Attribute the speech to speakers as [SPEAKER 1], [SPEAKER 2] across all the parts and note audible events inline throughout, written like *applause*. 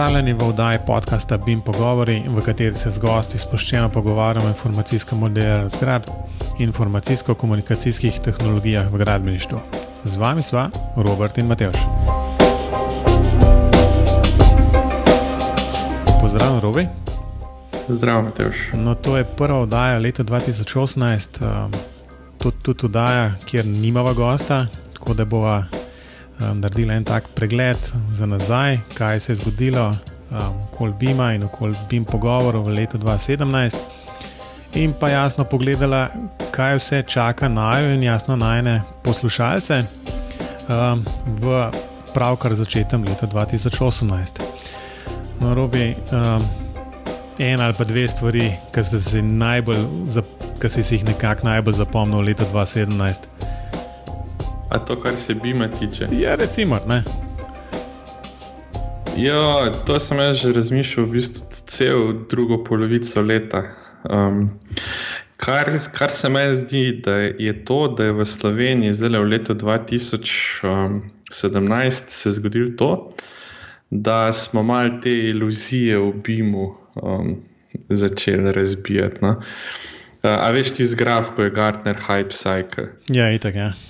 [SPEAKER 1] Pozdravljeni v oddaji podcasta BIM Pogovori, v kateri se z gosti sproščeno pogovarjamo o informacijskem modelu zgrad in informacijsko-komunikacijskih tehnologijah v gradbeništvu. Z vami sva Robert in Mateoš. Pozdravljen, Robi.
[SPEAKER 2] Zdravo, Mateoš.
[SPEAKER 1] No, to je prva oddaja leta 2018, um, tudi, tudi oddaja, kjer nimava gosta, tako da bova um, naredila en tak pregled za nazaj, kaj se je zgodilo um, okoli Bima in okoli Bim pogovorov v letu 2017, in pa jasno pogledala, kaj vse čaka najo in jasno najne poslušalce um, v pravkar začetem leta 2018. No, robi. Um, En ali pa dve stvari, ki si, najbolj, ki si jih nekako najbolj zapomnili leta 2017.
[SPEAKER 2] A to, kar se bima tiče?
[SPEAKER 1] Ja, recimo. Ne?
[SPEAKER 2] Ja, to sem jaz že razmišljal v bistvu cel drugo polovico leta. Um, kar, kar se meni zdi, da je to, da je v Sloveniji zdaj v letu 2017 se zgodilo to, da smo mal te iluzije v BIM-u um, začeli razbijati. No? Uh, a veš ti zgraf, ko je Gartner Hype Cycle?
[SPEAKER 1] Ja, itak je. Ja.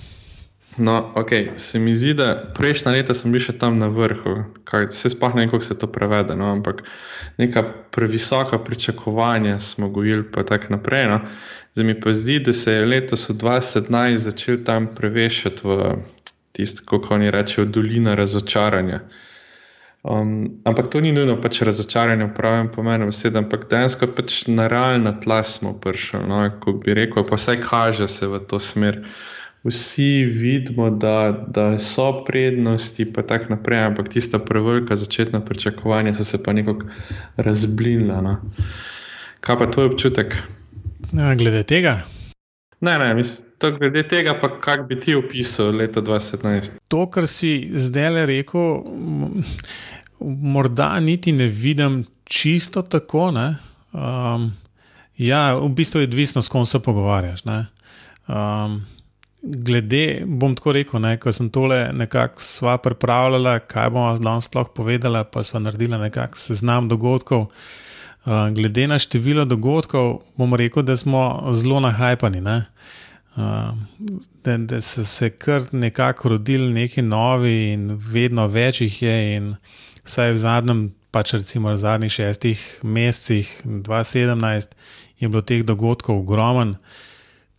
[SPEAKER 2] No, ok, se mi zdi, da prejšnja leta sem bil še tam na vrhu, kaj se sploh ne vem, kako se to prevede, no, ampak neka previsoka pričakovanja smo gojili, pa tako naprej. No. Zdaj mi pa zdi, da se je letos v 2017 začel tam prevešati v tisto, kako oni rečejo, dolina razočaranja. Um, ampak to ni nujno pač razočaranje v pravem pomenu besede, ampak dejansko pač na realna tla smo prišli. No, ko bi rekel, pa vse kaže se v to smer vsi vidimo, da, da so prednosti, pa tako naprej, ampak tista prevelika začetna pričakovanja so se pa nekako razblinila. No. Kaj pa tvoj občutek?
[SPEAKER 1] Ja, glede tega.
[SPEAKER 2] Ne, ne, mislim, to glede tega, pa kako bi ti opisal leto 2017.
[SPEAKER 1] To, kar si zdaj le rekel, morda niti ne vidim čisto tako. Um, ja, v bistvu je odvisno, s kom se pogovarjaš. Um, glede, bom tako rekel, ne, ko sem tole nekako sva pripravljala, kaj bomo danes sploh povedala, pa so naredila nekako seznam dogodkov. Uh, glede na število dogodkov, bom rekel, da smo zelo nahajpani. Ne? Uh, da, da so se kar nekako rodili neki novi, in vedno več jih je, in vsaj v zadnjem, pač recimo v zadnjih šestih mesecih, 2017, je bilo teh dogodkov ogromno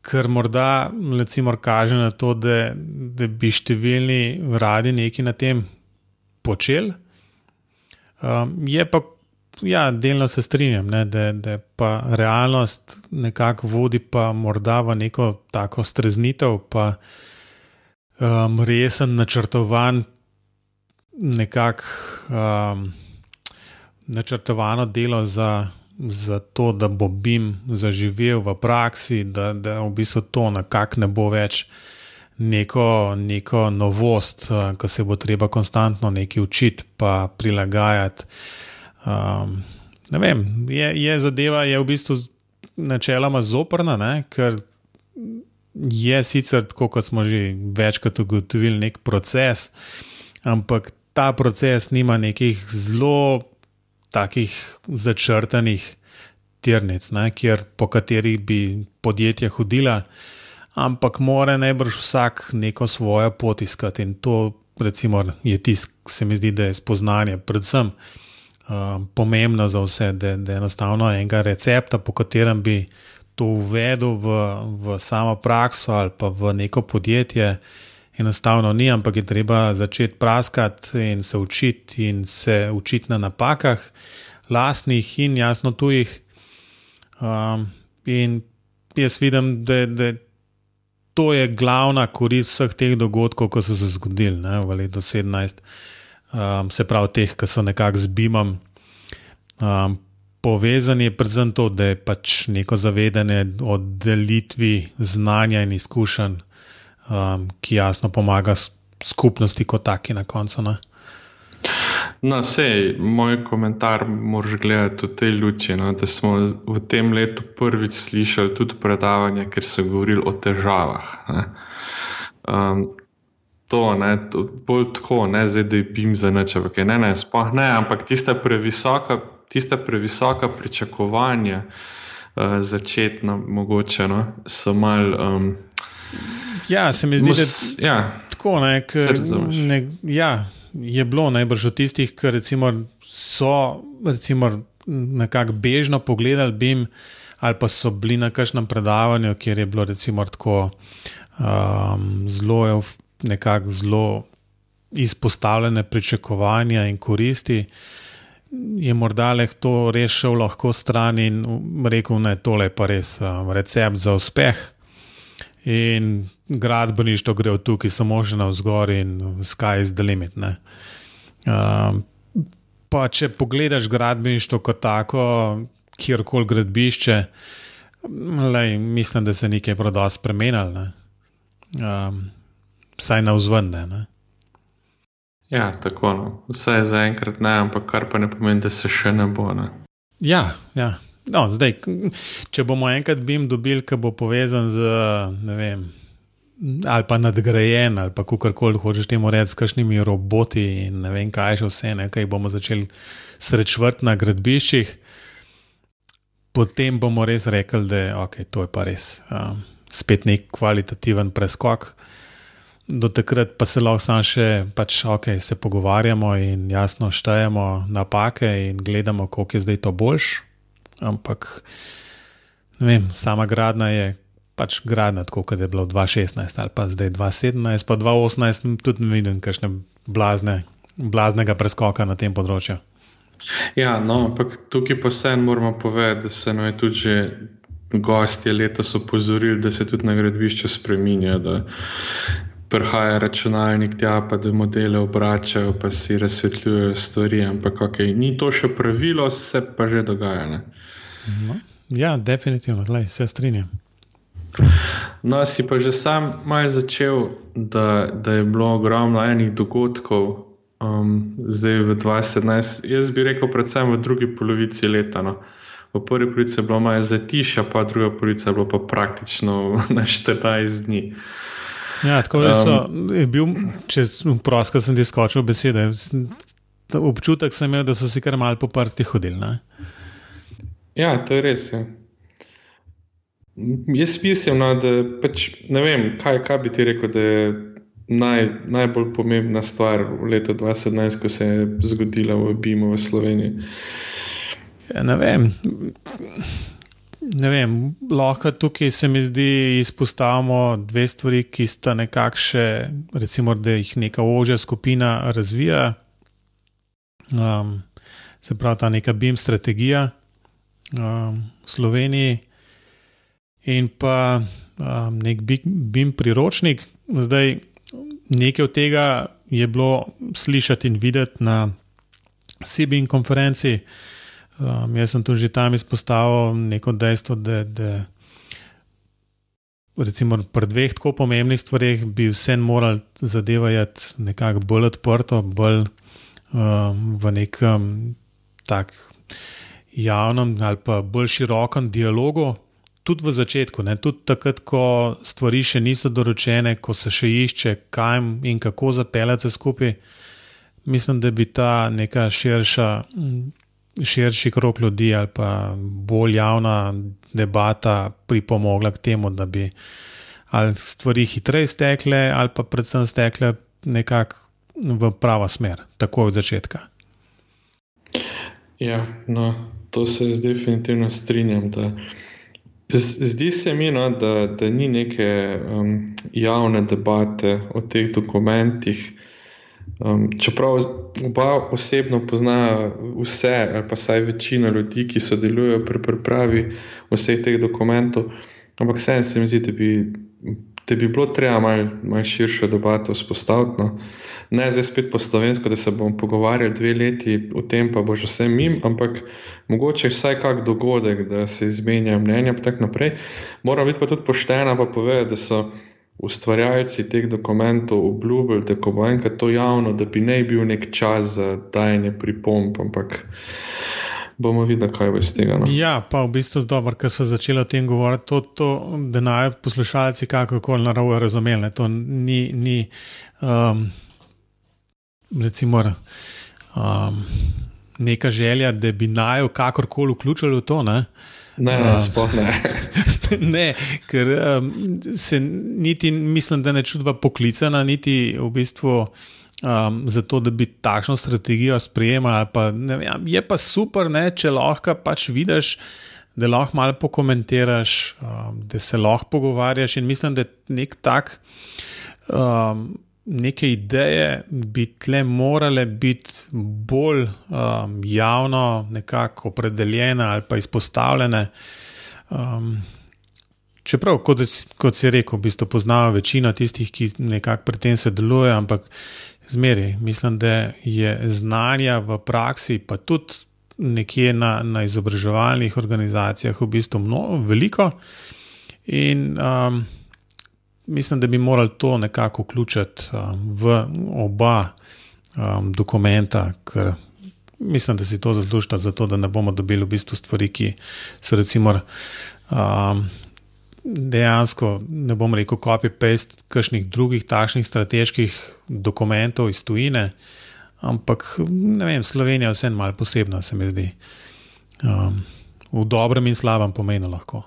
[SPEAKER 1] kar morda recimo, kaže na to, da, da bi številni radi nekaj na tem počeli. Um, je pa, ja, delno se strinjam, ne, da, da pa realnost nekako vodi pa morda v neko tako streznitev, pa um, resen načrtovan, nekako um, načrtovano delo za za to, da bo BIM zaživel v praksi, da, da v bistvu to nekako ne bo več neko, neko novost, uh, ko se bo treba konstantno nekaj učiti, pa prilagajati. Um, ne vem, je, je zadeva je v bistvu načeloma zoprna, ne? ker je sicer tako, kot smo že večkrat ugotovili, nek proces, ampak ta proces nima nekih zelo takih začrtanih tirnic, ne, kjer, po katerih bi podjetja hodila, ampak mora najbrž vsak neko svojo pot iskati in to recimo, je tisto, ki se mi zdi, da je spoznanje, predvsem uh, pomembno za vse, da, da enostavno enega recepta, po katerem bi to uvedel v, v samo prakso ali pa v neko podjetje. Enostavno ni, ampak je treba začeti praskati in se učiti, in se učiti na napakah, lastnih in jasno tujih. Um, in jaz vidim, da, da to je glavna korist vseh teh dogodkov, ki so se zgodili ne, v letu 2017, um, se pravi, teh, ki so nekako z BIM-om. Um, povezani predvsem to, da je pač neko zavedanje o delitvi znanja in izkušenj um, ki jasno pomaga skupnosti kot taki na koncu. Ne?
[SPEAKER 2] No, sej, moj komentar moraš gledati v tej luči, no, da smo v tem letu prvič slišali tudi predavanja, ker so govorili o težavah. Um, to, ne, to bolj tako, ne zdaj, da je bim za neče, okay, ne, ne, sploh ne, ampak tiste previsoka, tiste previsoka pričakovanja, uh, začetno, mogoče, no, so mal. Um,
[SPEAKER 1] ja, se mi zdi, da je ja, tako, ne, ker ne, ja, je bilo najbrž od tistih, ki so recimo, nekako bežno pogledali bim. Ali pa so bili na kakšnem predavanju, kjer je bilo recimo tako um, zelo, nekako zelo izpostavljene pričakovanja in koristi, je morda le to rešil lahko stran in rekel, da je tole pa res um, recept za uspeh. In gradbeništvo gre od tukaj samo še na vzgor in sky is the limit. Um, pa če pogledaš gradbeništvo kot tako, kjerkoli gradbišče, lej, mislim, da se nekaj prodo spremenilo um, vsaj na vzvende.
[SPEAKER 2] Ja, tako. No. Vse je zaenkrat ne, ampak kar pa ne pomeni, da se še ne bo. Ne.
[SPEAKER 1] Ja, ja. No, zdaj, če bomo enkrat bim dobili, ki bo povezan z, vem, ali pa nadgrajen, ali pa kakorkoli hočeš temu reči, s kakšnimi roboti in ne vem, kaj še vse, ne, kaj bomo začeli srečvati na gradbiščih, potem bomo res rekli, da okay, to je pa res. Um, spet nek kvalitativen preskok. Do takrat pa se lahko samo še pač, okay, se pogovarjamo in jasno štejemo napake in gledamo, koliko je zdaj to boljš. Ampak vem, sama gradna je pač gradna, tako kot je bilo 2016 ali pa zdaj 2017, pa 2018, tudi ne vidim kakšne blazne, blaznega preskoka na tem področju.
[SPEAKER 2] Ja, no, ampak tukaj pa vse moramo povedati, da se nam je tudi že gostje letos opozorili, da se tudi na gradbišču spremenja, da prihaja računalnik tja, pa da modele obračajo, pa si razsvetljujejo stvari. Ampak okay, ni to še pravilo, se pa že dogaja.
[SPEAKER 1] No, ja, definitivno, Tlej, se strinjam.
[SPEAKER 2] No, si pa že sam maj začel, da, da je bilo ogromno enih dogodkov, um, zdaj v 2017, jaz bi rekel, predvsem v drugi polovici leta. No v prvi polovici je bilo malo zatišja, pa druga polovica je bilo pa praktično *laughs* na 14 dni.
[SPEAKER 1] Ja, tako da so, um, je bil, če prosim, sem ti skočil besede. Občutek sem imel, da so si kar mal po prsti hodili. Ne?
[SPEAKER 2] Ja, to je res. Ja. Jaz mislim, no, da pač, ne vem, kaj, kaj bi ti rekel, da je naj, najbolj pomembna stvar v letu 2017, ko se je zgodila v Bimu v Sloveniji.
[SPEAKER 1] Ja, ne vem. Ne vem, lahko tukaj se mi zdi izpostavimo dve stvari, ki sta nekakšne, recimo, da jih neka ožja skupina razvija. Um, se pravi, ta neka BIM strategija um, Sloveniji in pa um, nek BIM priročnik. Zdaj, nekaj od tega je bilo slišati in videti na SIBIN konferenci. Um, jaz sem tu že tam izpostavil neko dejstvo, da, da recimo pri dveh tako pomembnih stvareh bi vse moral zadevati nekako bolj odprto, bolj um, v nekem tak javnem ali pa bolj širokem dialogu. Tudi v začetku, ne? tudi takrat, ko stvari še niso doročene, ko se še išče, kaj in kako zapeljati skupaj, mislim, da bi ta neka širša širši krok ljudi ali pa bolj javna debata pripomogla k temu, da bi ali stvari hitreje stekle, ali pa predvsem stekle nekako v pravo smer, takoj od začetka.
[SPEAKER 2] Ja, no, to se jaz definitivno strinjam. Zdi se mi, no, da, da ni neke um, javne debate o teh dokumentih. Um, čeprav oba osebno poznajo vse, ali pa vsaj večina ljudi, ki sodelujejo pri pripravi vseh teh dokumentov, ampak vseeno se mi zdi, da bi, da bi bilo treba malo mal širšo debato vzpostaviti. No. Ne zdaj spet po slovensko, da se bomo pogovarjali dve leti o tem, pa bo že vse mim, ampak mogoče vsaj kak dogodek, da se izmenja mnenja in tako naprej. Moram biti pa tudi poštena, pa povedati, da so ustvarjalci teh dokumentov obljubili, da bo enkrat to javno, da bi ne bil nek čas za dajanje pripomb, ampak bomo videli, kaj bo iz tega. No.
[SPEAKER 1] Ja, pa v bistvu dobro, ker so začeli o tem govoriti, to, to da naj poslušalci kakorkoli narobe razumeli. To ni, ni um, recimo, um, neka želja, da bi naj kakorkoli vključili v to. Ne?
[SPEAKER 2] Ne, ne, sploh ne. *laughs*
[SPEAKER 1] ne, ker um, se niti, mislim, da ne čutva poklicana, niti v bistvu um, za to, da bi takšno strategijo sprejemali. Pa, vem, je pa super, ne, če lahko pač vidiš, da lahko malo pokomentiraš, um, da se lahko pogovarjaš. In mislim, da nek tak. Um, Neke ideje bi tle morale biti bolj um, javno, nekako opredeljene ali pa izpostavljene. Um, čeprav, kot, kot si rekel, v bistvu poznajo večino tistih, ki nekako pri tem sodelujejo, ampak zmeri. Mislim, da je znanja v praksi, pa tudi nekje na, na izobraževalnih organizacijah, v bistvu mnogo, veliko. In um, mislim, da bi morali to nekako vključiti um, v oba um, dokumenta, ker mislim, da si to zaslužite, zato da ne bomo dobili v bistvu stvari, ki so recimo. Um, dejansko, ne bom rekel, copy-paste kakšnih drugih takšnih strateških dokumentov iz tujine, ampak ne vem, Slovenija je vseeno malo posebna, se mi zdi. Um, v dobrem in slabem pomenu lahko.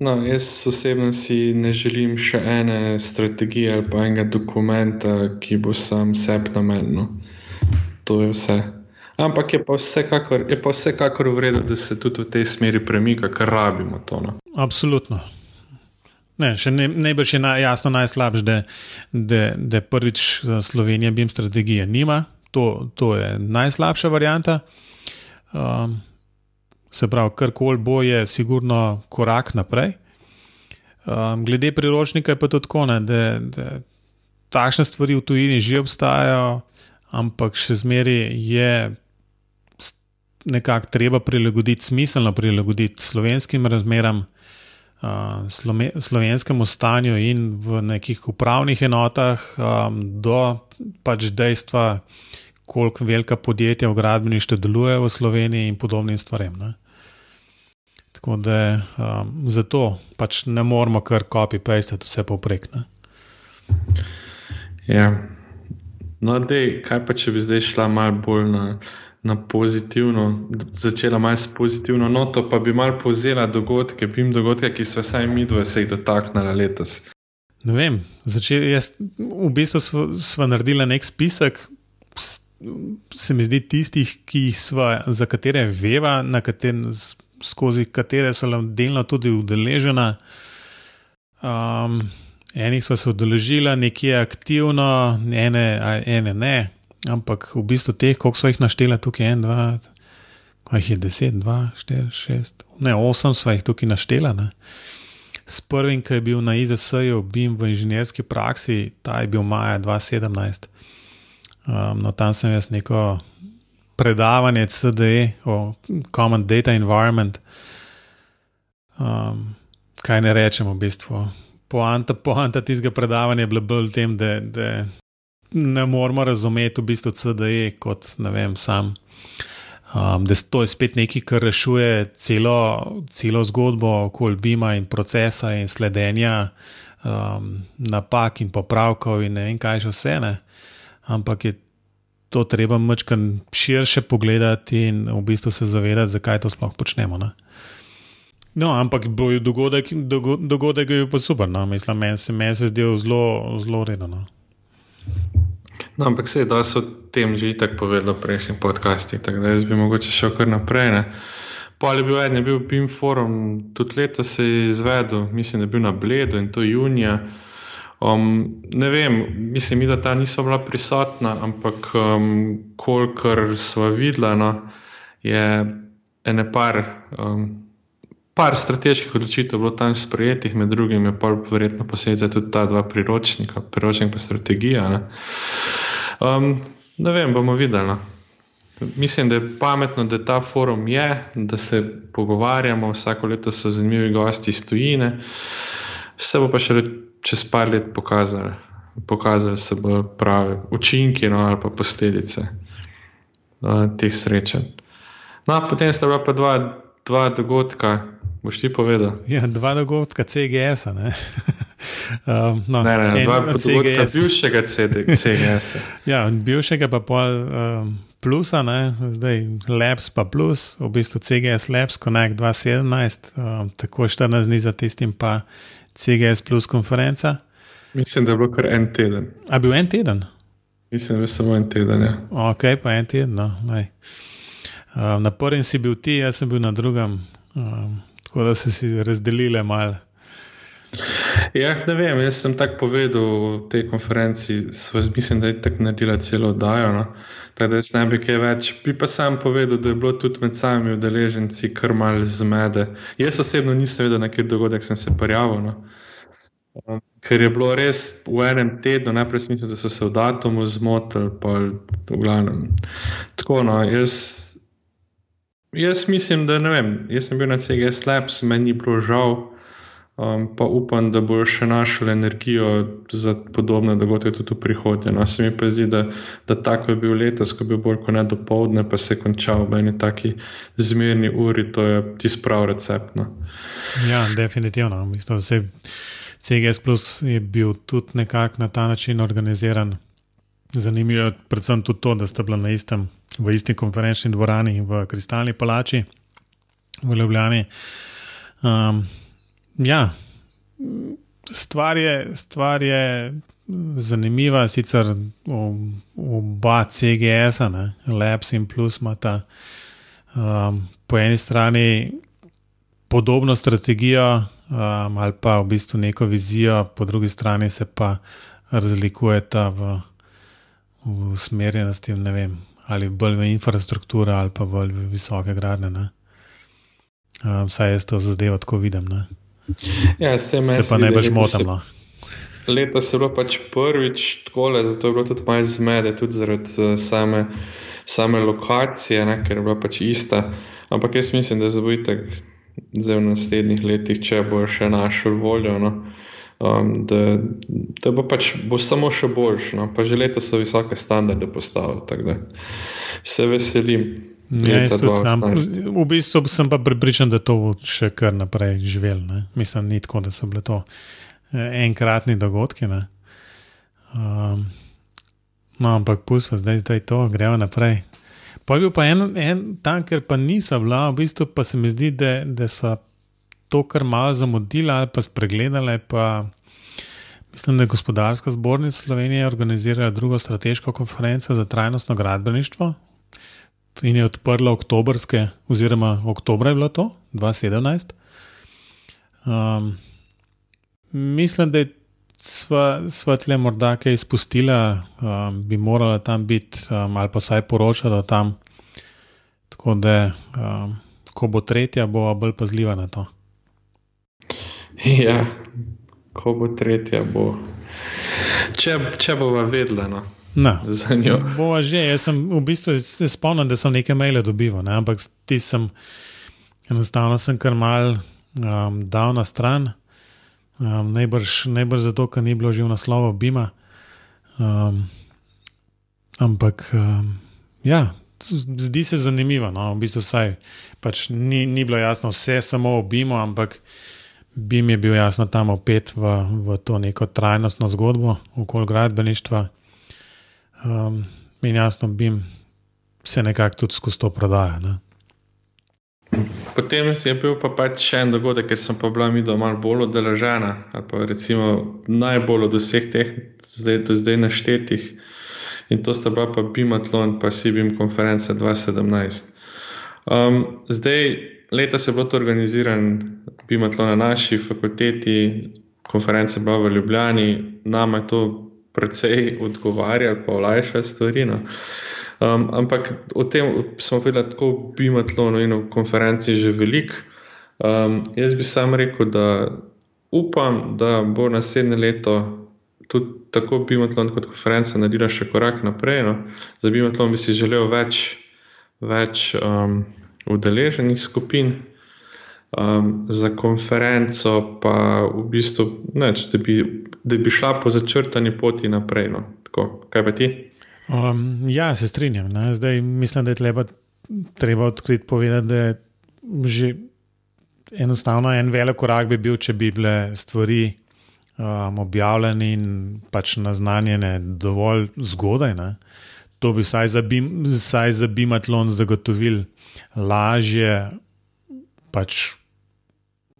[SPEAKER 2] No, jaz osebno si ne želim še ene strategije ali pa enega dokumenta, ki bo sam sebi namenjen. To je vse. Ampak je pa vsekakor, je pa vsekakor v redu, da se tudi v tej smeri premika, ker rabimo to. No.
[SPEAKER 1] Absolutno. Ne, še ne, najbrž je na, jasno najslabše, da, da, da prvič eh, Slovenija BIM strategije nima. To, to je najslabša varianta. Um, se pravi, karkoli bo, je sigurno korak naprej. Um, glede priročnika je pa to tako, ne, da, da takšne stvari v tujini že obstajajo, ampak še zmeraj je nekako treba prilagoditi, smiselno prilagoditi slovenskim razmeram, slovenskemu stanju in v nekih upravnih enotah, do pač dejstva, koliko velika podjetja v gradbeništvu delujejo v Sloveniji in podobnim stvarem. Ne. Tako da um, zato pač ne moramo kar copy-paste vse poprek. Ne.
[SPEAKER 2] Ja. No, dej, kaj pa če bi zdaj šla malo bolj na na pozitivno, začela malo s pozitivno noto, pa bi malo povzela dogodke, bim dogodke, ki so vsaj mi dve se jih dotaknili letos.
[SPEAKER 1] Ne vem, začel, jaz, v bistvu smo, naredili nek spisek, se mi zdi, tistih, sva, za katere veva, kater, skozi katere so delno tudi udeležena. Um, enih so se udeležila, nekje aktivno, ene, ene ne, Ampak v bistvu teh, koliko so jih naštela tukaj, en, dva, kaj jih je deset, dva, štiri, šest, ne, osem so jih tukaj naštela. Ne. S prvim, ki je bil na IZS-ju, BIM v inženirski praksi, ta je bil maja 2017. Um, no, tam sem jaz neko predavanje CDE o Common Data Environment. Um, kaj ne rečemo, v bistvu. Poanta, poanta tistega predavanja je bila bolj v tem, da, da ne moramo razumeti v bistvu CDE kot ne vem sam. Um, da to je spet nekaj, kar rešuje celo, celo zgodbo okoli Bima in procesa in sledenja um, napak in popravkov in ne vem kaj še vse. Ne? Ampak je to treba mačkam širše pogledati in v bistvu se zavedati, zakaj to sploh počnemo. Ne? No, ampak dogodek, dogodek je pa super, no? mislim, meni se, men se zdi zelo, zelo redno. No?
[SPEAKER 2] No, ampak se je da so tem že tako povedali v prejšnjih podcastih, tako da jaz bi mogoče šel kar naprej. Ne. Pol je bil en, je bil PIM forum, tudi letos se je izvedel, mislim, da je bil na Bledu in to junija. Um, ne vem, mislim, da ta niso bila prisotna, ampak um, kolikor smo videli, no, je ene par. Um, par strateških odločitev bilo tam sprejetih, med drugim je pa verjetno posebej tudi ta dva priročnika, priročnik pa strategija. Ne, um, ne vem, bomo videli. No. Mislim, da je pametno, da ta forum je, da se pogovarjamo, vsako leto so zanimivi gosti iz tujine. Vse bo pa še čez par let pokazali, pokazali se bo prave učinki no, ali pa posledice uh, teh srečanj. No, potem sta bila pa dva, dva dogodka, boš ti povedal. *laughs*
[SPEAKER 1] Ja, dva dogodka CGS-a. *laughs*
[SPEAKER 2] um, no, ne, ne, dva dogodka CGS. bivšega CGS-a. *laughs*
[SPEAKER 1] ja, bivšega pa pol. Um, Plusa, ne? zdaj Labs pa plus, v bistvu CGS Labs Connect 2017, um, tako 14 dni za tistim, pa CGS plus konferenca.
[SPEAKER 2] Mislim, da je bilo kar en teden.
[SPEAKER 1] A bil en teden?
[SPEAKER 2] Mislim, da je samo en teden. Ja.
[SPEAKER 1] Ok, pa en teden. No, um, na prvem si bil ti, jaz sem bil na drugem, um, tako da so si razdelili malo.
[SPEAKER 2] Ja, ne vem, jaz sem tako povedal v tej konferenci, mislim, da je tako naredila celo oddajo. No? Tako da jaz ne bi kaj več. Bi pa sam povedal, da je bilo tudi med samimi udeleženci kar mal zmede. Jaz osebno nisem vedel, na kjer dogodek sem se prijavil. No? Um, ker je bilo res v enem tednu, najprej mislim, da so se v datumu zmotili, pa v glavnem. Tako, no, jaz, jaz mislim, da ne vem, jaz sem bil na CGS Labs, meni ni bilo žal. Um, pa upam, da bo še našel energijo za podobne dogodke tudi v prihodnje. No, se mi pa zdi, da, da tako je bil letos, ko je bil bolj kot ne do povdne, pa se je končal v eni taki zmerni uri, to je tisti prav recept. No.
[SPEAKER 1] Ja, definitivno. Mislim, vse CGS Plus je bil tudi nekako na ta način organiziran. Zanimivo je predvsem tudi to, da ste bili na istem, v isti konferenčni dvorani v Kristalni palači v Ljubljani. Um, Ja, stvar je, stvar je zanimiva, sicer oba CGS, ne, Labs in Plus, imata um, po eni strani podobno strategijo um, ali pa v bistvu neko vizijo, po drugi strani se pa razlikujeta v, v usmerjenosti, ne vem, ali bolj v infrastrukturo ali pa bolj v visoke gradne. Um, vsaj jaz to zadevo tako vidim. Ne.
[SPEAKER 2] Ja, se,
[SPEAKER 1] se pa ne motil. No.
[SPEAKER 2] Leta se je bilo pač prvič tako, zato je bilo tudi malo zmede, tudi zaradi uh, same, same lokacije, ne, ker je bila pač ista. Ampak jaz mislim, da bo itek zdaj v naslednjih letih, če bo še našel voljo, no, um, da, da bo pač bo samo še boljši. No, pa že letos so visoke standarde postavili, tako da se veselim.
[SPEAKER 1] Ja, tam, v bistvu sem pa pripričan, da to bo še kar naprej živel. Ne? Mislim, ni tako, da so bile to eh, enkratni dogodki. Um, no, ampak pustimo zdaj, zdaj to, gremo naprej. Pa je bil pa en, en tam, ker pa niso bila, v bistvu pa se mi zdi, da, da so to kar malo zamudili ali pa spregledali. Pa mislim, da je gospodarska zbornica Slovenije organizirala drugo strateško konferenco za trajnostno gradbeništvo in je odprla oktobrske, oziroma oktober je bilo to, 2017. Um, mislim, da je svetle morda kaj izpustila, um, bi morala tam biti, um, ali pa saj poročala tam. Tako da, um, ko bo tretja, bo bolj pazljiva na to.
[SPEAKER 2] Ja, ko bo tretja, bo. Če, če bova vedela. No.
[SPEAKER 1] No, za njo. Bova že, jaz sem v bistvu spomnil, da sem nekaj maile dobival, ne? ampak ti sem enostavno sem kar mal um, dal na stran, um, najbrž, najbrž zato, ker ni bilo že v naslovu Bima. Um, ampak um, ja, zdi se zanimivo. No? V bistvu saj, pač ni, ni bilo jasno vse samo o Bimu, ampak. Bim je bil jasno tam opet v, v to neko trajnostno zgodbo okoli gradbeništva. Um, in jasno, bi se nekako tudi skozi to prodajal. Ne?
[SPEAKER 2] Potem je bil pa pač še en dogodek, ker sem pa bila mi doma bolj odeležena, ali pa recimo najbolj od vseh teh zdaj, do zdaj naštetih. In to sta bila pa Bimatlon, pa Sibim konference 2017. Um, zdaj, leta se bilo to organiziran, Bimatlon na naši fakulteti, konference bila v Ljubljani, nama je to precej odgovarja ali pa olajša stvari. No. Um, ampak o tem smo povedali tako v Bimatlonu in v konferenci že veliko. Um, jaz bi sam rekel, da upam, da bo naslednje leto tudi tako Bimatlon kot konferenca naredila še korak naprej. No. Za Bimatlon bi si želel več, več um, udeleženih skupin. Um, za konferenco pa v bistvu neč, da, bi, da bi šla po začrtani poti naprej. No. Tako, kaj pa ti?
[SPEAKER 1] Um, ja, se strinjam. Zdaj, mislim, da je treba treba odkriti povedati, da je že enostavno en velik korak bi bil, če bi bile stvari um, objavljene in pač naznanjene dovolj zgodaj. Ne? To bi vsaj za, bim, vsaj za Bimatlon zagotovil lažje, pač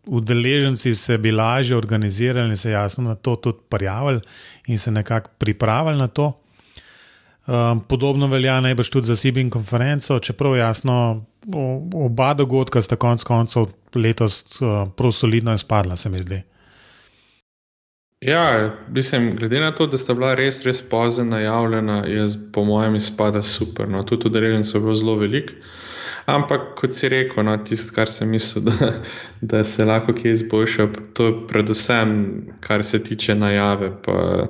[SPEAKER 1] udeleženci se bi lažje organizirali in se jasno na to tudi prijavili in se nekako pripravili na to. Um, podobno velja najbrž tudi za Sibin konferenco, čeprav jasno, oba dogodka sta konec koncev letos uh, prav solidno izpadla, se mi zdi.
[SPEAKER 2] Ja, mislim, glede na to, da sta bila res, res pozno najavljena, je po mojem izpada super. No. Tudi udeležencev je bilo zelo veliko. Ampak, kot si rekel, no, tisto, kar sem mislil, da, da se lahko kje izboljša, to je predvsem, kar se tiče najave, pa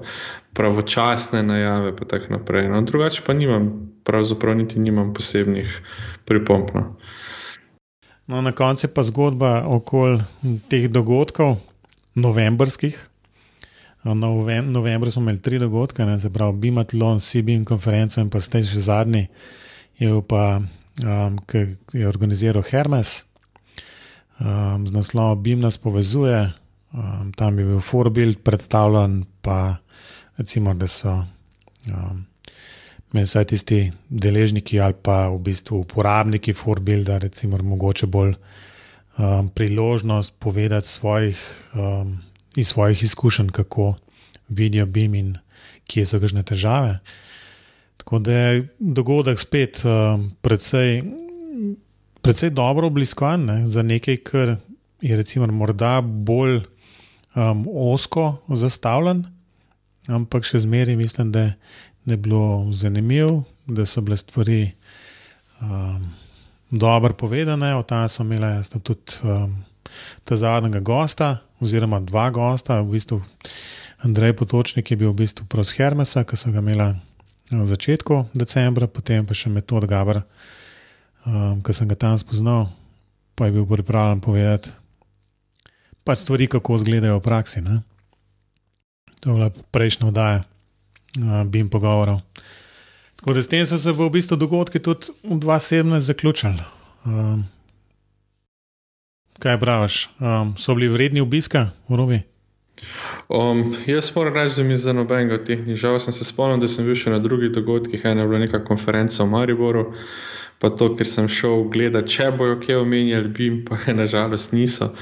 [SPEAKER 2] pravočasne najave, pa tako naprej. No, drugače pa nimam, pravzaprav niti nimam posebnih pripomp. No.
[SPEAKER 1] No, na koncu pa zgodba okoli teh dogodkov, novembrskih. V novembru smo imeli tri dogodke, ne, se pravi Bimatlon, Sibin konferenco in pa ste že zadnji, je pa, um, ki je organiziral Hermes, um, z naslovom Bim nas povezuje, um, tam je bil Forbild predstavljen, pa recimo, da so um, vsaj tisti deležniki ali pa v bistvu uporabniki Forbilda, recimo, mogoče bolj um, priložnost povedati svojih. Um, iz svojih izkušenj, kako vidijo BIM in kje so kakšne težave. Tako da je dogodek spet uh, precej, precej dobro obliskovan ne, za nekaj, kar je recimo morda bolj um, osko zastavljen, ampak še zmeraj mislim, da je bilo zanimivo, da so bile stvari um, dobro povedane, o tem smo imeli tudi. Um, ta zadnjega gosta, oziroma dva gosta, v bistvu Andrej Potočnik je bil v bistvu pros Hermesa, ki so ga imeli na začetku decembra, potem pa še Metod Gabr, um, ki sem ga tam spoznal, pa je bil pripravljen povedati pač stvari, kako izgledajo v praksi. Ne? To je bila prejšnja oddaja, uh, bim pogovorov. Tako da s tem so se v bistvu dogodki tudi v 2017 zaključili. Um, Kaj praviš, um, so bili vredni obiska v Robi?
[SPEAKER 2] Um, jaz moram reči, da mi za nobenega od teh ni žal. Sem se spomnil, da sem bil še na drugih dogodkih, ena je bila neka konferenca v Mariboru, pa to, ker sem šel gledati, če bojo kje omenjali, bi jim pa *laughs* nažalost niso.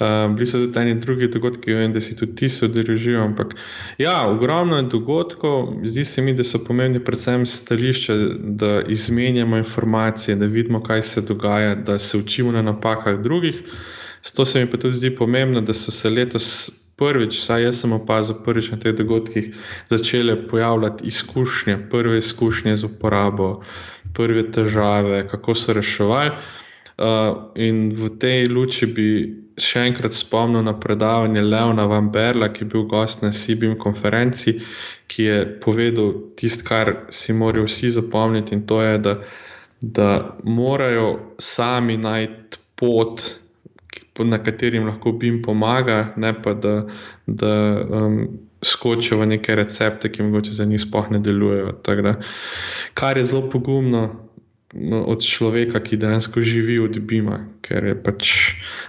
[SPEAKER 2] Um, bili so tudi eni drugi dogodki, vem, da si tudi ti se odrežijo. Ampak ja, ogromno je dogodkov, zdi se mi, da so pomembni predvsem stališče, da izmenjamo informacije, da vidimo, kaj se dogaja, da se učimo na napakah drugih. To se mi pa tudi zdi pomembno, da so se letos prvič, saj jaz sem opazil prvič na teh dogodkih, začele pojavljati izkušnje, prve izkušnje z uporabo, prve težave, kako so reševali. Uh, in v tej luči bi še enkrat spomnil na predavanje Leona Van Berla, ki je bil gost na Sibim konferenci, ki je povedal tisto, kar si morajo vsi zapomniti, in to je, da, da morajo sami najti pot na katerim lahko bi jim pomaga, ne pa da, da um, skočijo v neke recepte, ki mogoče za njih sploh ne delujejo. Da, kar je zelo pogumno no, od človeka, ki dejansko živi od Bima, ker je pač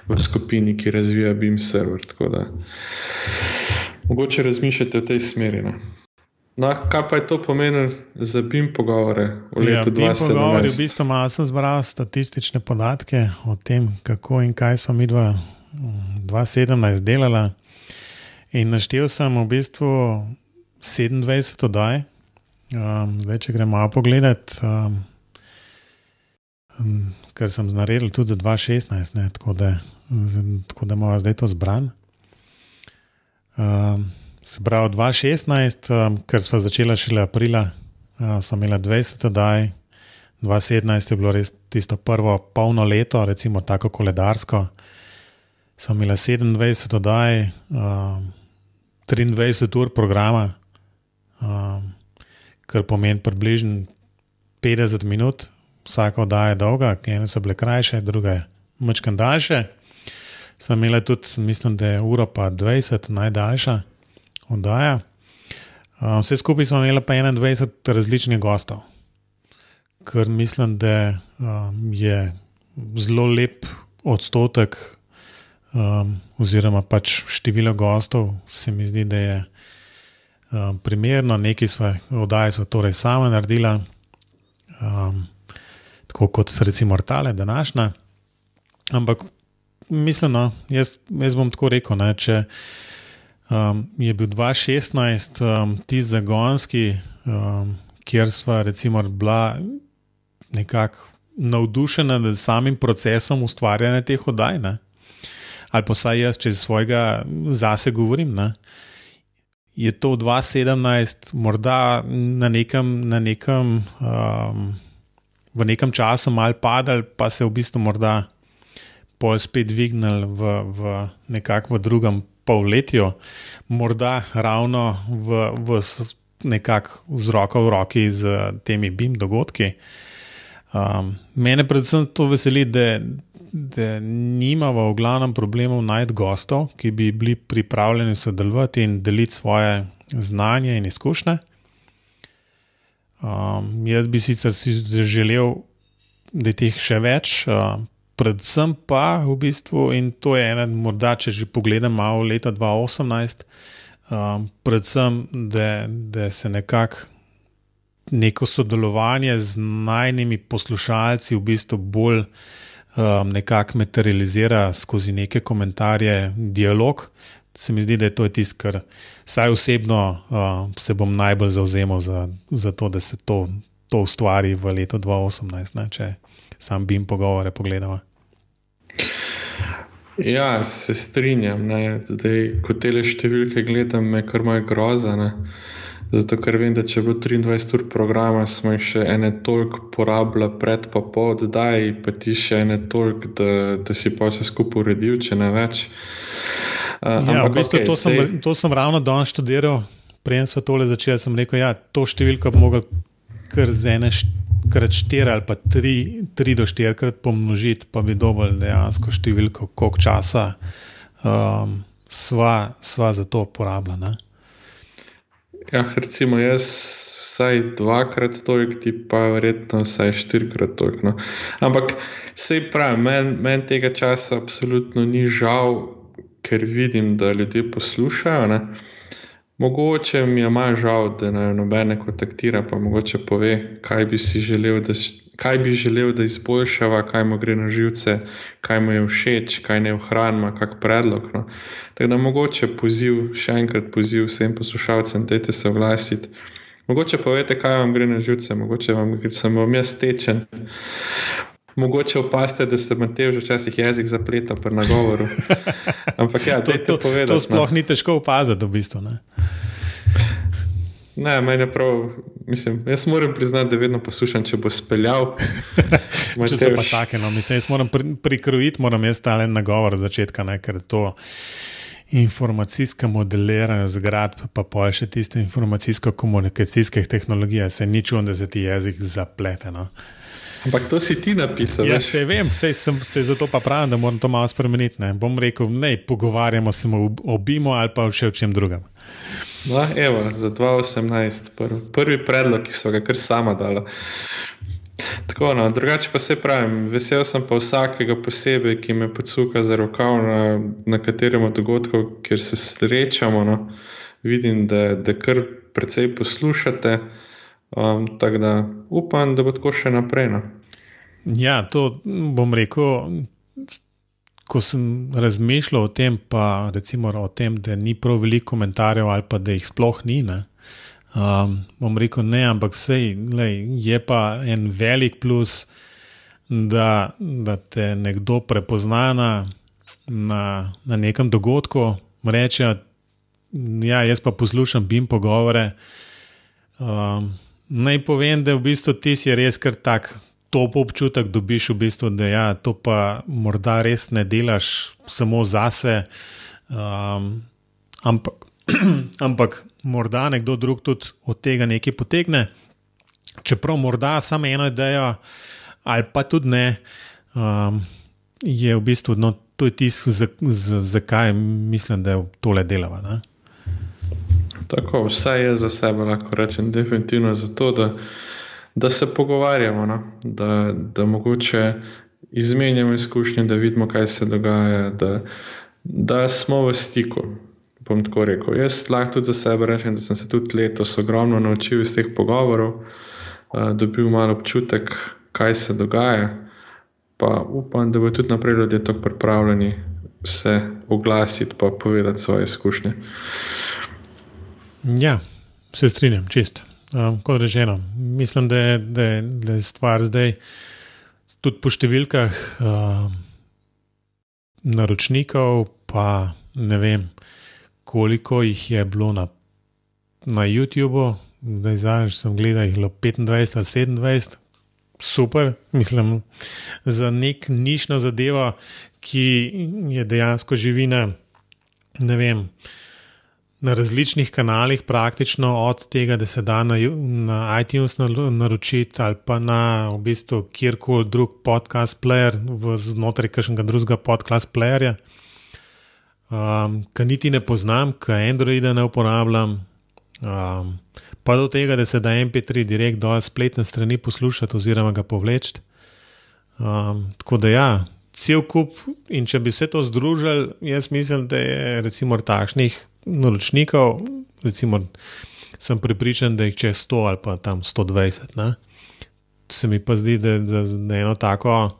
[SPEAKER 2] v skupini, ki razvija Bim server. Mogoče razmišljate v tej smeri. Ne? No, kaj pa je to pomenilo za BIM pogovore v ja, letu ja, 2017? Pogovori,
[SPEAKER 1] v bistvu malo sem zbral statistične podatke o tem, kako in kaj smo mi 2017 delali. In naštel sem v bistvu 27 oddaj, um, zdaj če gremo malo pogledat, um, um, ker sem naredil tudi za 2016, ne, tako da, tako da imamo zdaj to zbran. Um, Se pravi, 2016, um, ker smo začeli šele aprila, uh, smo imeli 20 oddaj, 2017 je bilo res tisto prvo polno leto, recimo tako koledarsko. Smo imeli 27 oddaj, um, 23 ur programa, um, kar pomeni približno 50 minut, vsaka oddaja je dolga, ene so bile krajše, druge mačkam daljše. Sem imel tudi, mislim, da je ura pa 20 najdaljša oddaja. Vse skupaj smo imeli pa 21 različnih gostov, ker mislim, da um, je zelo lep odstotek, um, oziroma pač število gostov, se mi zdi, da je um, primerno, neki svoje oddaje so torej same naredila, um, tako kot recimo Artale, današnja. Ampak mislim, no, jaz, jaz bom tako rekel, ne, če um, je bil 2016 um, ti zagonski, um, kjer smo recimo bila nekako navdušena nad samim procesom ustvarjanja teh oddaj. Ne? Ali pa saj jaz, če svojega zase govorim. Ne? Je to 2017, morda na nekem, na nekem, um, v nekem času malo padal, pa se v bistvu morda pol spet dvignil v, v nekakšnem drugem polletju, morda ravno v, v nekakšnem z roko v roki z temi BIM dogodki. Um, mene predvsem to veseli, da, da nimamo v glavnem problemov najti gostov, ki bi bili pripravljeni sodelovati in deliti svoje znanje in izkušnje. Um, jaz bi sicer si želel, da je teh še več, uh, predvsem pa v bistvu, in to je ena, morda če že pogledam malo leta 2018, um, predvsem, da, da se nekako neko sodelovanje z najnižjimi poslušalci v bistvu bolj um, nekako materializira skozi neke komentarje, dialog. Se mi zdi, da je to tisto, kar saj osebno uh, se bom najbolj zauzemal za, za to, da se to, to ustvari v letu 2018, ne, če sam bi jim pogovore pogledal.
[SPEAKER 2] Ja, se strinjam. Ne. Zdaj, ko te številke gledam, me kar malo groza. Ne. Zato, ker vem, da če bo 23 ur programa, smo jih še ene toliko porabili pred pa po oddaji, pa ti še ene toliko, da, da si pa vse skupaj uredil, če ne več.
[SPEAKER 1] Uh, ja, ampak, v bistvu, okay, to, sej... sem, to sem ravno danes študiral, prej sem tole začel, sem rekel, da ja, to številko bi lahko kar z ene krat štiri ali pa tri, tri do štirikrat pomnožiti, pa bi dovolj dejansko številko, koliko časa um, sva, sva za to porabljena.
[SPEAKER 2] Ja, recimo jaz vsaj dvakrat toliko, ti pa verjetno vsaj štirikrat toliko. No. Ampak sej pravi, meni men tega časa absolutno ni žal, ker vidim, da ljudje poslušajo. Ne. Mogoče mi je malo žal, da ne nobene kontaktira, pa mogoče pove, kaj bi si želel, da, kaj bi želel, da izboljšava, kaj mu gre na živce, kaj mu je všeč, kaj ne ohranima, kak predlog. No. Tako da mogoče poziv, še enkrat poziv vsem poslušalcem, dajte se oglasiti. Mogoče povete, kaj vam gre na živce, mogoče vam gre samo jaz tečen. Mogoče opaste, da se Matej že včasih jezik zapleta pri nagovoru. Ampak ja, *laughs* to, to, povedati,
[SPEAKER 1] to sploh ne. ni težko opaziti, v bistvu. Ne?
[SPEAKER 2] Ne, meni je prav, mislim, jaz moram priznati, da vedno poslušam, če bo speljal. *laughs*
[SPEAKER 1] če so pa take, no, mislim, jaz moram pri, prikrojiti, moram jaz ta en nagovor od začetka, ne, ker to informacijsko modeliranje zgradb, pa pa še tiste informacijsko-komunikacijske tehnologije, se ni čudo, da se ti jezik zaplete. No.
[SPEAKER 2] Ampak to si ti napisal.
[SPEAKER 1] Ja, se vem, se, sem, se zato pa pravim, da moram to malo spremeniti. Ne. Bom rekel, ne, pogovarjamo se o obimo ali pa še o čem drugem.
[SPEAKER 2] No, evo, za 2018, prvi, prvi predlog, ki so ga kar sama dala. Tako, no, drugače pa se pravim, vesel sem pa vsakega posebej, ki me podsuka za rokav na, na katerem od dogodkov, kjer se srečamo. No. Vidim, da, da kar precej poslušate. Um, tako da upam, da bo tako še naprej. No.
[SPEAKER 1] Ja, to bom rekel ko sem razmišljal o tem, pa recimo o tem, da ni prav veliko komentarjev ali pa da jih sploh ni. Ne, um, bom rekel ne, ampak sej, lej, je pa en velik plus, da, da te nekdo prepozna na, na, na nekem dogodku, reče, ja, jaz pa poslušam BIM pogovore. Um, naj povem, da v bistvu ti si res kar tak top občutek dobiš, v bistvu, da ja, to pa morda res ne delaš samo zase, um, ampak, *clears throat* ampak morda nekdo drug tudi od tega nekaj potegne. Čeprav morda samo eno idejo, ali pa tudi ne, um, je v bistvu no, to tisto, zakaj mislim, da je tole delava. Ne?
[SPEAKER 2] Tako, vse je za sebe, lahko rečem, definitivno zato, da da se pogovarjamo, no? da, da mogoče izmenjamo izkušnje, da vidimo, kaj se dogaja, da, da smo v stiku. Bom tako rekel. Jaz lahko tudi za sebe rečem, da sem se tudi letos ogromno naučil iz teh pogovorov, uh, dobil malo občutek, kaj se dogaja. Pa upam, da bo tudi naprej ljudje tako pripravljeni se oglasiti in povedati svoje izkušnje.
[SPEAKER 1] Ja, se strinjam, čist. Um, kot rečeno, mislim, da je, da, je, da je stvar zdaj tudi po številkah um, naročnikov, pa ne vem, koliko jih je bilo na, na YouTubu. Zdaj, zadnjič sem gledal, jih je bilo 25 ali 27, super, mislim, za nek nišno zadevo, ki je dejansko živina. Ne vem, na različnih kanalih, praktično od tega, da se da na, na iTunes naročiti ali pa na v bistvu kjerkoli drug podcast player, znotraj kakšnega drugega podcast playerja, um, ki niti ne poznam, ki Androida ne uporabljam. Um, pa do tega, da se da MP3 direkt do spletne strani poslušati oziroma ga povleči. Um, tako da ja, cel kup in če bi se to združili, jaz mislim, da je recimo takšnih naročnikov, recimo, sem pripričan, da jih če 100 ali pa tam 120. Ne? Se mi pa zdi, da je eno tako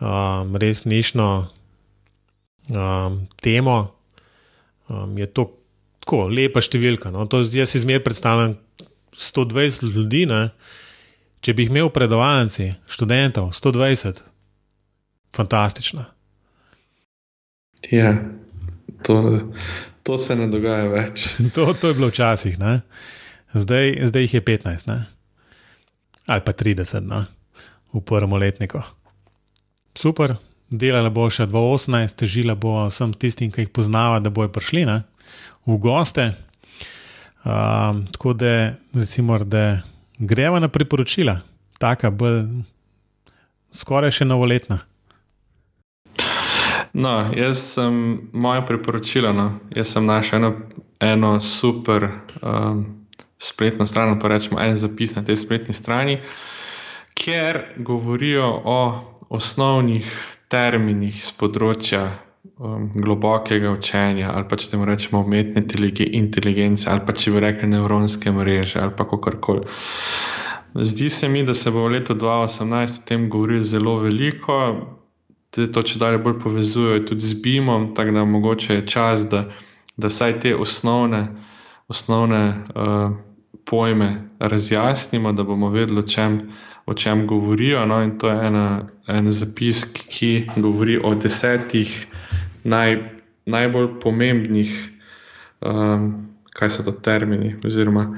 [SPEAKER 1] um, res nišno um, temo, um, je to tako lepa številka. No? To, jaz si zmeraj predstavljam 120 ljudi. Ne? Če bi jih imel predavalci, študentov, 120, fantastično.
[SPEAKER 2] Ja, to, to se ne dogaja več. *laughs*
[SPEAKER 1] to, to je bilo včasih, zdaj, zdaj jih je 15, ne? ali pa 30 ne? v prvem letniku. Super, delala bo še 2018, težila bo vsem tistim, ki jih poznava, da bojo prišli ne? v goste. Um, tako da, recimo, da greva na priporočila, taka bolj skoraj še novoletna.
[SPEAKER 2] No, jaz sem moja priporočila. No. Jaz sem našel eno, eno super um, spletno stran, pa rečemo en zapis na tej spletni strani, kjer govorijo o osnovnih terminih z področja um, globokega učenja, ali pa če temu rečemo umetne inteligence, ali pa če bi rekli nevronske mreže, ali pa kako koli. Zdi se mi, da se bo v letu 2018 o tem govorilo zelo veliko te to če dalje bolj povezujejo tudi z BIM-om, tako da mogoče je čas, da, da vsaj te osnovne, osnovne uh, pojme razjasnimo, da bomo vedeli, o čem, o čem govorijo. No, in to je ena, en zapis, ki govori o desetih naj, najbolj pomembnih, um, kaj so to termini, oziroma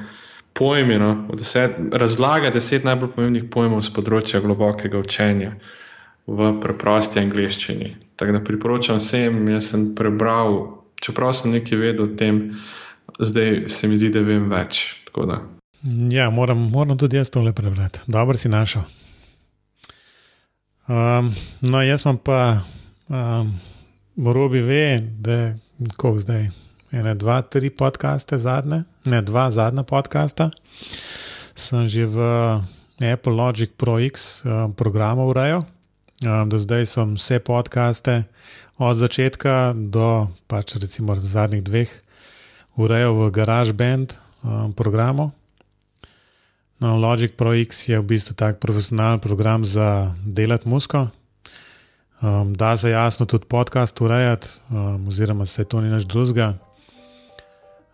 [SPEAKER 2] pojmi. No, deset, razlaga deset najbolj pomembnih pojmov z področja globokega učenja v preprosti angliščini. Tako da priporočam vsem, jaz sem prebral, čeprav sem nekaj vedel o tem, zdaj se mi zdi, da vem več.
[SPEAKER 1] Ja, moram, moram tudi jaz tole prebrati. Dobro si našel. Um, no, jaz imam pa, um, robi ve, da je kot zdaj. Ene, dva, tri podcaste zadnje, ne dva zadnja podcasta, sem že v Apple Logic Pro X um, programu urejal. Um, do zdaj sem vse podcaste od začetka do pač recimo zadnjih dveh urejal v GarageBand um, programu. No, Logic Pro X je v bistvu tak profesionalen program za delati musko. Um, da se jasno tudi podcast urejati, um, oziroma se to ni naš drugega.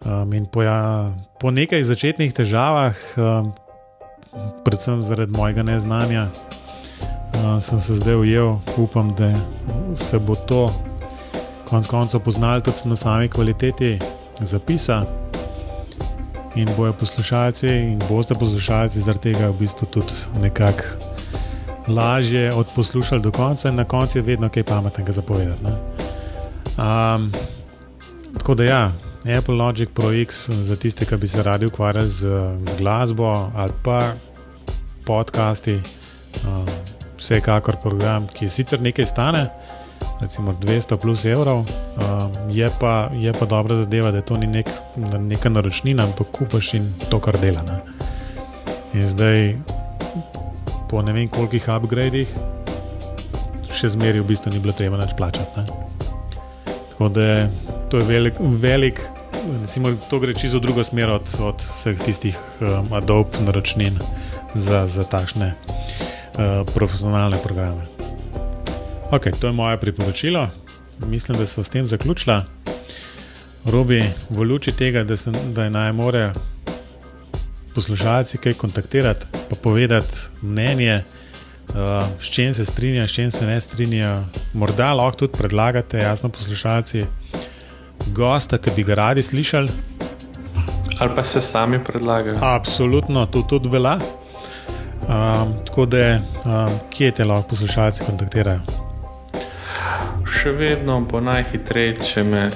[SPEAKER 1] Um, in po, ja, po nekaj začetnih težavah, um, predvsem zaradi mojega neznanja, sem se zdaj ujel, upam, da se bo to konec koncev poznalo tudi na sami kvaliteti zapisa. In bojo poslušalci, in boste poslušalci zaradi tega v bistvu tudi nekako lažje odposlušali do konca, in na koncu je vedno kaj pametnega zapovedati. Um, tako da ja, Apple Logic Pro X za tiste, ki bi se radi ukvarjali z, z glasbo ali pa podcasti. Um, vsekakor program, ki sicer nekaj stane, recimo 200 plus evrov, um, je, pa, je pa dobra zadeva, da to ni nek, neka naročnina, ampak kupaš in to, kar dela. Ne. In zdaj po ne vem kolikih upgradih, še zmeraj v bistvu ni bilo treba več plačati. Ne? Tako da to je velik, velik recimo, to gre čisto v drugo smer od, od vseh tistih um, Adobe naročnin za, za takšne uh, profesionalne programe. Ok, to je moje priporočilo. Mislim, da so s tem zaključila. Robi, v luči tega, da, se, da je naj more poslušalci kaj kontaktirati, pa povedati mnenje, uh, s čim se strinjajo, s čim se ne strinjajo. Morda lahko tudi predlagate, jasno, poslušalci, gosta, ki bi ga radi slišali.
[SPEAKER 2] Ali pa se sami predlagajo.
[SPEAKER 1] Absolutno, to tudi velja. Um, tako da, um, kje te lahko poslušalci kontaktirajo?
[SPEAKER 2] Še vedno bo najhitreje, če me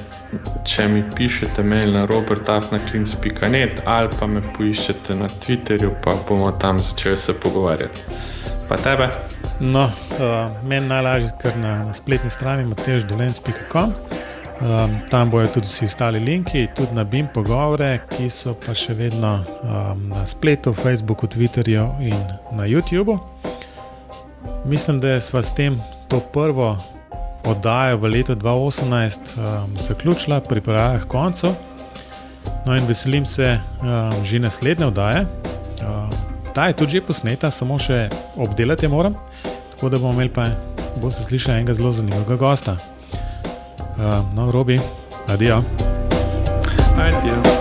[SPEAKER 2] če mi pišete mail na robertafnaklins.net ali pa me poiščete na Twitterju, pa bomo tam začeli se pogovarjati. Pa tebe?
[SPEAKER 1] No, uh, meni najlažje kar na, na spletni strani mateždolenc.com. Um, tam bojo tudi vsi ostali linki, tudi na BIM pogovore, ki so pa še vedno um, na spletu, Facebooku, Twitterju in na YouTubu. Mislim, da smo s tem to prvo oddajo v letu 2018 um, zaključila, pripravljala k koncu. No, in veselim se um, že naslednje oddaje. Um, ta je tudi že posneta, samo še obdelati moram, tako da bomo imeli pa, boste slišali enega zelo zanimivega gosta. Um, no, Robi, adijo.
[SPEAKER 2] Adijo.